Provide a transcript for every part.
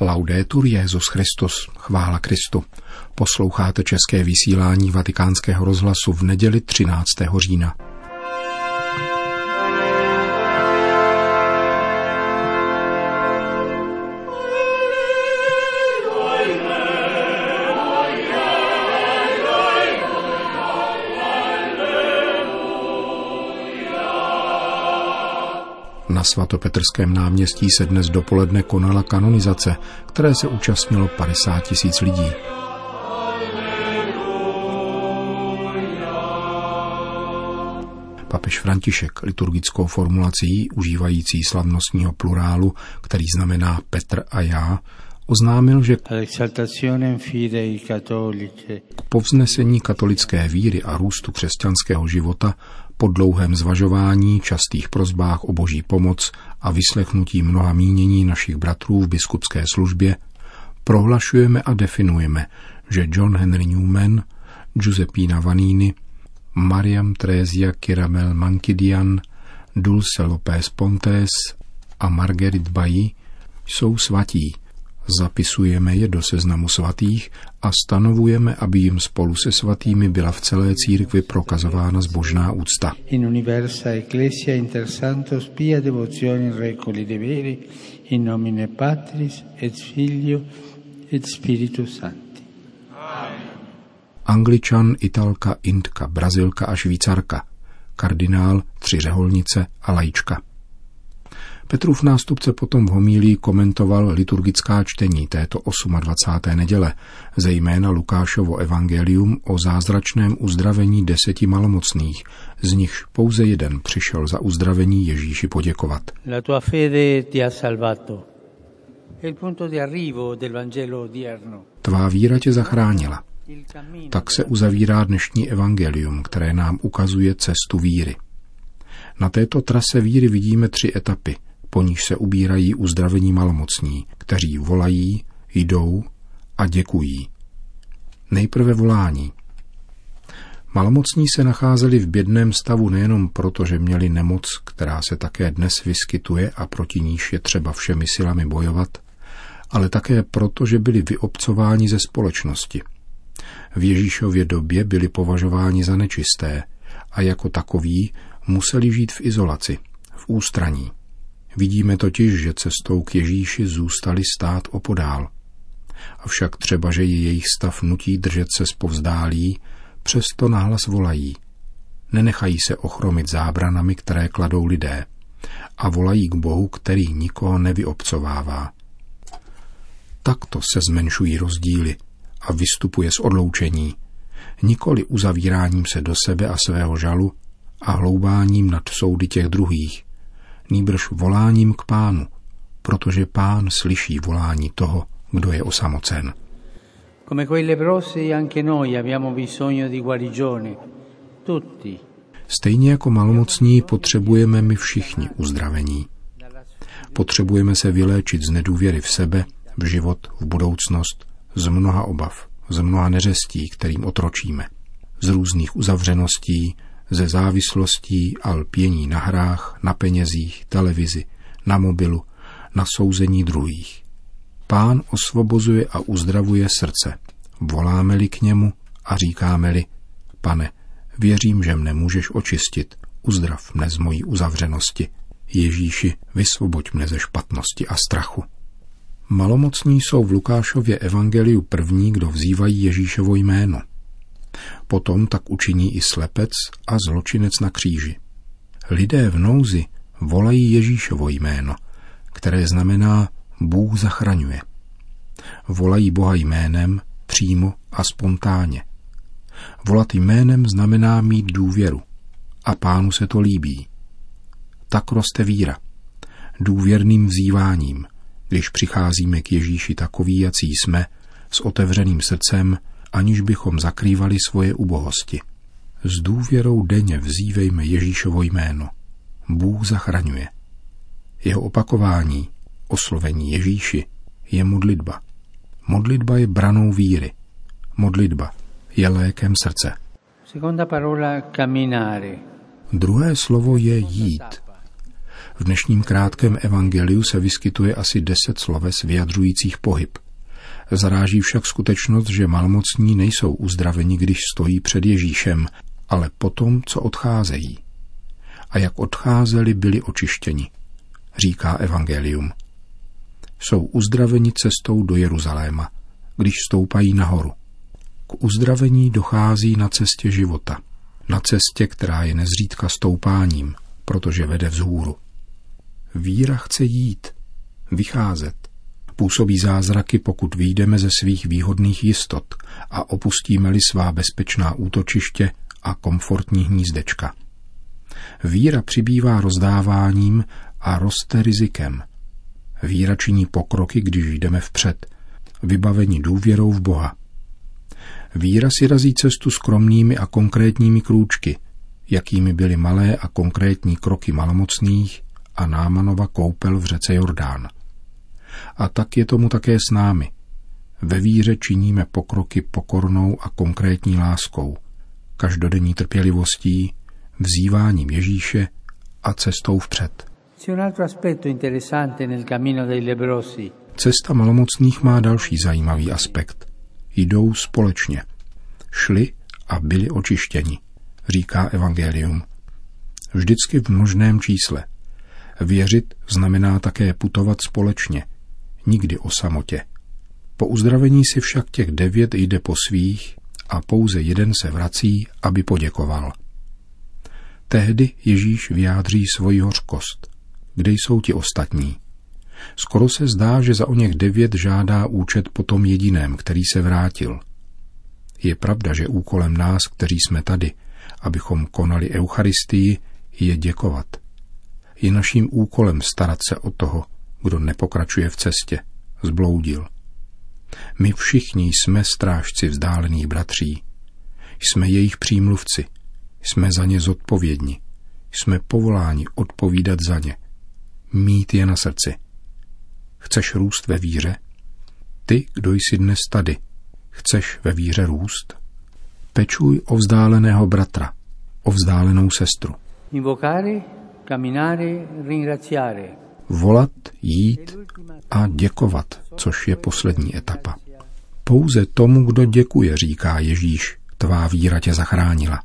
Laudetur Jezus Christus, chvála Kristu. Posloucháte české vysílání Vatikánského rozhlasu v neděli 13. října. Na svatopetrském náměstí se dnes dopoledne konala kanonizace, které se účastnilo 50 tisíc lidí. Papež František liturgickou formulací užívající slavnostního plurálu, který znamená Petr a já, oznámil, že k povznesení katolické víry a růstu křesťanského života po dlouhém zvažování, častých prozbách o boží pomoc a vyslechnutí mnoha mínění našich bratrů v biskupské službě prohlašujeme a definujeme, že John Henry Newman, Giuseppina Vanini, Mariam Tresia Kiramel Mankidian, Dulce López Pontes a Marguerite Bailly jsou svatí, zapisujeme je do seznamu svatých a stanovujeme, aby jim spolu se svatými byla v celé církvi prokazována zbožná úcta. In universa ecclesia inter santos pia devozione recoli deveri in nomine Patris et Filio et Spiritus Sancti. Angličan, Italka, Indka, Brazilka a Švýcarka, kardinál, tři řeholnice a lajička. Petrův nástupce potom v homílí komentoval liturgická čtení této 28. neděle, zejména Lukášovo evangelium o zázračném uzdravení deseti malomocných, z nichž pouze jeden přišel za uzdravení Ježíši poděkovat. La tua fede ti ha salvato. Tvá víra tě zachránila. Tak se uzavírá dnešní evangelium, které nám ukazuje cestu víry. Na této trase víry vidíme tři etapy – po níž se ubírají uzdravení malomocní, kteří volají, jdou a děkují. Nejprve volání. Malomocní se nacházeli v bědném stavu nejenom proto, že měli nemoc, která se také dnes vyskytuje a proti níž je třeba všemi silami bojovat, ale také proto, že byli vyobcováni ze společnosti. V Ježíšově době byli považováni za nečisté a jako takoví museli žít v izolaci, v ústraní. Vidíme totiž, že cestou k Ježíši zůstali stát opodál. Avšak třeba, že je jejich stav nutí držet se zpovzdálí, přesto nahlas volají. Nenechají se ochromit zábranami, které kladou lidé a volají k Bohu, který nikoho nevyobcovává. Takto se zmenšují rozdíly a vystupuje z odloučení, nikoli uzavíráním se do sebe a svého žalu a hloubáním nad soudy těch druhých, nýbrž voláním k pánu, protože pán slyší volání toho, kdo je osamocen. Stejně jako malomocní potřebujeme my všichni uzdravení. Potřebujeme se vyléčit z nedůvěry v sebe, v život, v budoucnost, z mnoha obav, z mnoha neřestí, kterým otročíme, z různých uzavřeností, ze závislostí a lpění na hrách, na penězích, televizi, na mobilu, na souzení druhých. Pán osvobozuje a uzdravuje srdce. Voláme-li k němu a říkáme-li, pane, věřím, že mne můžeš očistit, uzdrav mne z mojí uzavřenosti. Ježíši, vysvoboď mne ze špatnosti a strachu. Malomocní jsou v Lukášově evangeliu první, kdo vzývají Ježíšovo jméno – Potom tak učiní i slepec a zločinec na kříži. Lidé v nouzi volají Ježíšovo jméno, které znamená Bůh zachraňuje. Volají Boha jménem přímo a spontánně. Volat jménem znamená mít důvěru a pánu se to líbí. Tak roste víra. Důvěrným vzýváním, když přicházíme k Ježíši takový, jací jsme, s otevřeným srdcem, aniž bychom zakrývali svoje ubohosti. S důvěrou denně vzívejme Ježíšovo jméno. Bůh zachraňuje. Jeho opakování, oslovení Ježíši, je modlitba. Modlitba je branou víry. Modlitba je lékem srdce. Druhé slovo je jít. V dnešním krátkém evangeliu se vyskytuje asi deset sloves vyjadřujících pohyb. Zaráží však skutečnost, že malmocní nejsou uzdraveni, když stojí před Ježíšem, ale potom, co odcházejí. A jak odcházeli, byli očištěni, říká evangelium. Jsou uzdraveni cestou do Jeruzaléma, když stoupají nahoru. K uzdravení dochází na cestě života, na cestě, která je nezřídka stoupáním, protože vede vzhůru. Víra chce jít, vycházet. Působí zázraky, pokud výjdeme ze svých výhodných jistot a opustíme-li svá bezpečná útočiště a komfortní hnízdečka. Víra přibývá rozdáváním a roste rizikem. Víra činí pokroky, když jdeme vpřed, vybavení důvěrou v Boha. Víra si razí cestu skromnými a konkrétními krůčky, jakými byly malé a konkrétní kroky malomocných a Námanova koupel v řece Jordán. A tak je tomu také s námi. Ve víře činíme pokroky pokornou a konkrétní láskou, každodenní trpělivostí, vzýváním Ježíše a cestou vpřed. Cesta malomocných má další zajímavý aspekt. Jdou společně. Šli a byli očištěni, říká Evangelium. Vždycky v množném čísle. Věřit znamená také putovat společně, nikdy o samotě. Po uzdravení si však těch devět jde po svých a pouze jeden se vrací, aby poděkoval. Tehdy Ježíš vyjádří svoji hořkost. Kde jsou ti ostatní? Skoro se zdá, že za o něch devět žádá účet po tom jediném, který se vrátil. Je pravda, že úkolem nás, kteří jsme tady, abychom konali Eucharistii, je děkovat. Je naším úkolem starat se o toho, kdo nepokračuje v cestě, zbloudil. My všichni jsme strážci vzdálených bratří. Jsme jejich přímluvci. Jsme za ně zodpovědní. Jsme povoláni odpovídat za ně. Mít je na srdci. Chceš růst ve víře? Ty, kdo jsi dnes tady, chceš ve víře růst? Pečuj o vzdáleného bratra, o vzdálenou sestru. Invocare, camminare, ringraziare. Volat, jít a děkovat, což je poslední etapa. Pouze tomu, kdo děkuje, říká Ježíš, tvá víra tě zachránila.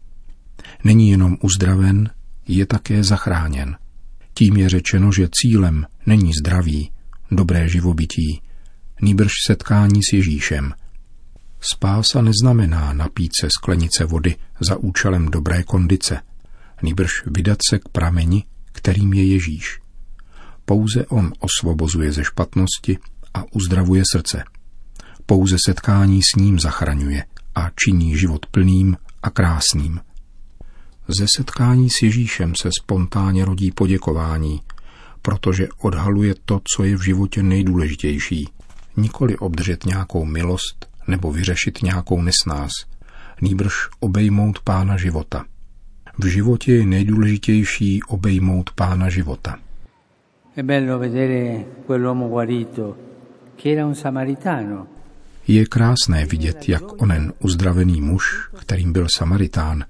Není jenom uzdraven, je také zachráněn. Tím je řečeno, že cílem není zdraví, dobré živobytí, nýbrž setkání s Ježíšem. Spása neznamená napít se sklenice vody za účelem dobré kondice, nýbrž vydat se k prameni, kterým je Ježíš. Pouze on osvobozuje ze špatnosti a uzdravuje srdce. Pouze setkání s ním zachraňuje a činí život plným a krásným. Ze setkání s Ježíšem se spontánně rodí poděkování, protože odhaluje to, co je v životě nejdůležitější. Nikoli obdržet nějakou milost nebo vyřešit nějakou nesnás, nýbrž obejmout pána života. V životě je nejdůležitější obejmout pána života. Je krásné vidět, jak onen uzdravený muž, kterým byl Samaritán,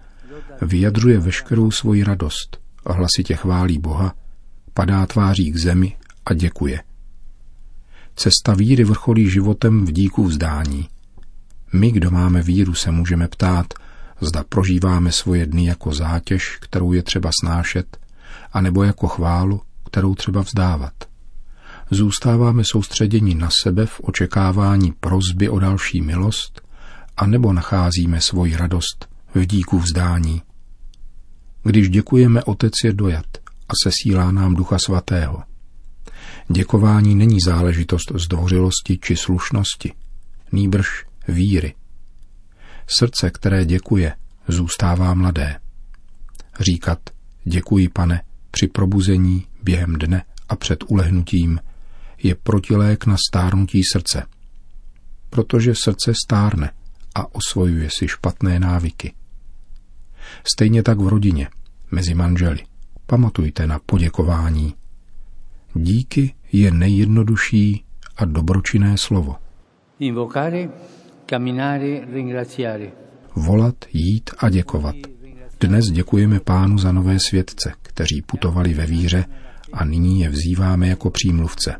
vyjadřuje veškerou svoji radost hlasitě chválí Boha, padá tváří k zemi a děkuje. Cesta víry vrcholí životem v díku vzdání. My, kdo máme víru, se můžeme ptát, zda prožíváme svoje dny jako zátěž, kterou je třeba snášet, anebo jako chválu, kterou třeba vzdávat. Zůstáváme soustředěni na sebe v očekávání prozby o další milost, anebo nacházíme svoji radost v díku vzdání. Když děkujeme, Otec je dojat a sesílá nám Ducha Svatého. Děkování není záležitost zdvořilosti či slušnosti, nýbrž víry. Srdce, které děkuje, zůstává mladé. Říkat děkuji, pane, při probuzení, během dne a před ulehnutím je protilék na stárnutí srdce. Protože srdce stárne a osvojuje si špatné návyky. Stejně tak v rodině, mezi manželi. Pamatujte na poděkování. Díky je nejjednodušší a dobročinné slovo. Invocare, camminare, ringraziare. Volat, jít a děkovat. Dnes děkujeme pánu za nové světce, kteří putovali ve víře a nyní je vzýváme jako přímluvce.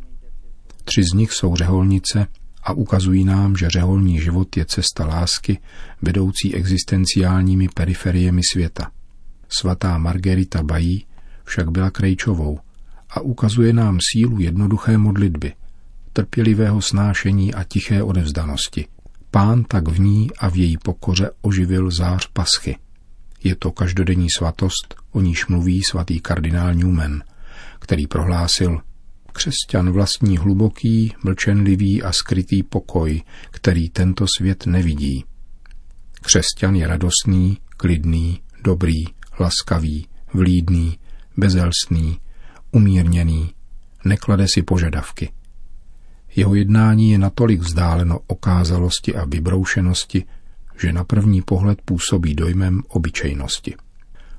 Tři z nich jsou řeholnice a ukazují nám, že řeholní život je cesta lásky, vedoucí existenciálními periferiemi světa. Svatá Margarita Bají však byla krejčovou a ukazuje nám sílu jednoduché modlitby, trpělivého snášení a tiché odevzdanosti. Pán tak v ní a v její pokoře oživil zář paschy. Je to každodenní svatost, o níž mluví svatý kardinál Newman, který prohlásil, křesťan vlastní hluboký, mlčenlivý a skrytý pokoj, který tento svět nevidí. Křesťan je radostný, klidný, dobrý, laskavý, vlídný, bezelstný, umírněný, neklade si požadavky. Jeho jednání je natolik vzdáleno okázalosti a vybroušenosti, že na první pohled působí dojmem obyčejnosti.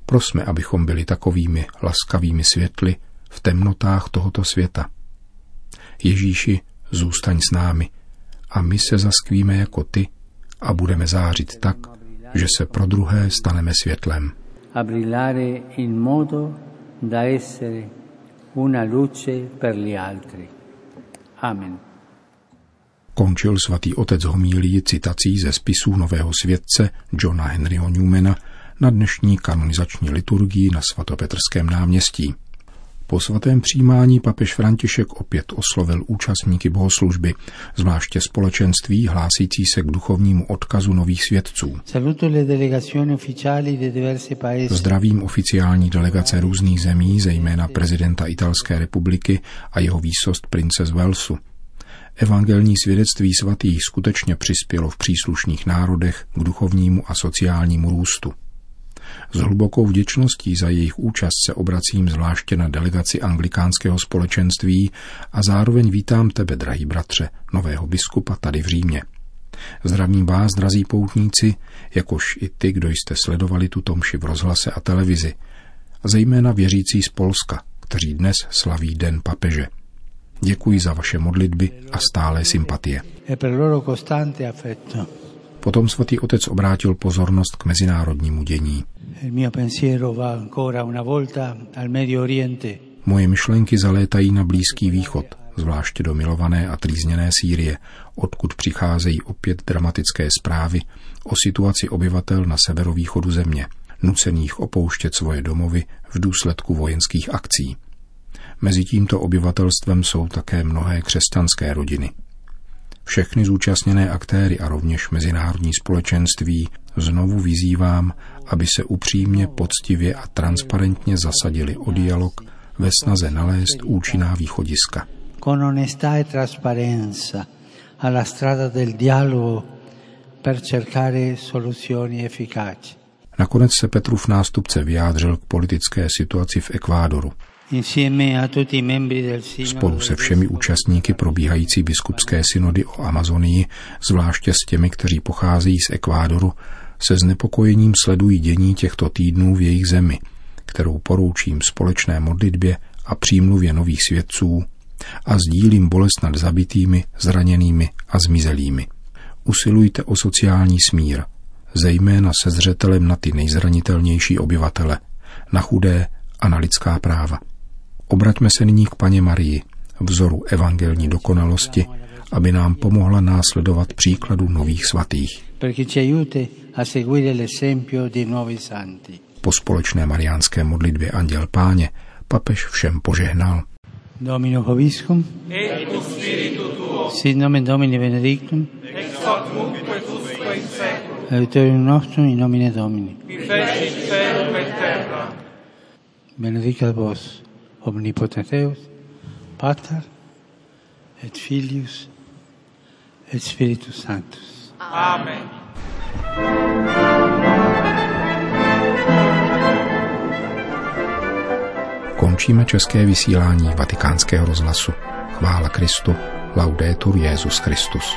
Prosme, abychom byli takovými laskavými světly v temnotách tohoto světa. Ježíši, zůstaň s námi a my se zaskvíme jako ty a budeme zářit tak, že se pro druhé staneme světlem. A brillare in modo da essere una luce per gli altri. Amen. Končil svatý otec homílí citací ze spisů nového světce Johna Henryho Newmana na dnešní kanonizační liturgii na svatopetrském náměstí. Po svatém přijímání papež František opět oslovil účastníky bohoslužby, zvláště společenství hlásící se k duchovnímu odkazu nových svědců. Zdravím oficiální delegace různých zemí, zejména prezidenta Italské republiky a jeho výsost prince z Walesu. Evangelní svědectví svatých skutečně přispělo v příslušných národech k duchovnímu a sociálnímu růstu. S hlubokou vděčností za jejich účast se obracím zvláště na delegaci anglikánského společenství a zároveň vítám tebe, drahý bratře, nového biskupa tady v Římě. Zdravím vás, drazí poutníci, jakož i ty, kdo jste sledovali tuto mši v rozhlase a televizi, a zejména věřící z Polska, kteří dnes slaví Den papeže. Děkuji za vaše modlitby a stále sympatie. E Potom svatý otec obrátil pozornost k mezinárodnímu dění. Moje myšlenky zalétají na Blízký východ, zvláště do milované a trýzněné Sýrie, odkud přicházejí opět dramatické zprávy o situaci obyvatel na severovýchodu země, nucených opouštět svoje domovy v důsledku vojenských akcí. Mezi tímto obyvatelstvem jsou také mnohé křesťanské rodiny. Všechny zúčastněné aktéry a rovněž mezinárodní společenství znovu vyzývám, aby se upřímně, poctivě a transparentně zasadili o dialog ve snaze nalézt účinná východiska. Con onestà e trasparenza alla strada del dialogo per cercare soluzioni efficaci. Nakonec se Petrův nástupce vyjádřil k politické situaci v Ekvádoru. Spolu se všemi účastníky probíhající biskupské synody o Amazonii, zvláště s těmi, kteří pocházejí z Ekvádoru, se znepokojením sledují dění těchto týdnů v jejich zemi, kterou poroučím společné modlitbě a přímluvě nových svědců a sdílím bolest nad zabitými, zraněnými a zmizelými. Usilujte o sociální smír, zejména se zřetelem na ty nejzranitelnější obyvatele, na chudé a na lidská práva. Obraťme se nyní k paně Marii, vzoru evangelní dokonalosti, aby nám pomohla následovat příkladu nových svatých. Po společné mariánské modlitbě Anděl Páně papež všem požehnal. Domino Hoviscum, et tu spiritu tuo, sit nomen Domini benedictum, ex hoc nunc et usque in seculum, aiuterium nostrum in nomine Domini, qui fecit celum et terra. Benedicat vos, omnipotens Deus, Pater et Filius et Spiritus Sanctus. Amen. Končíme české vysílání vatikánského rozhlasu. Chvála Kristu. Laudetur Jezus Christus.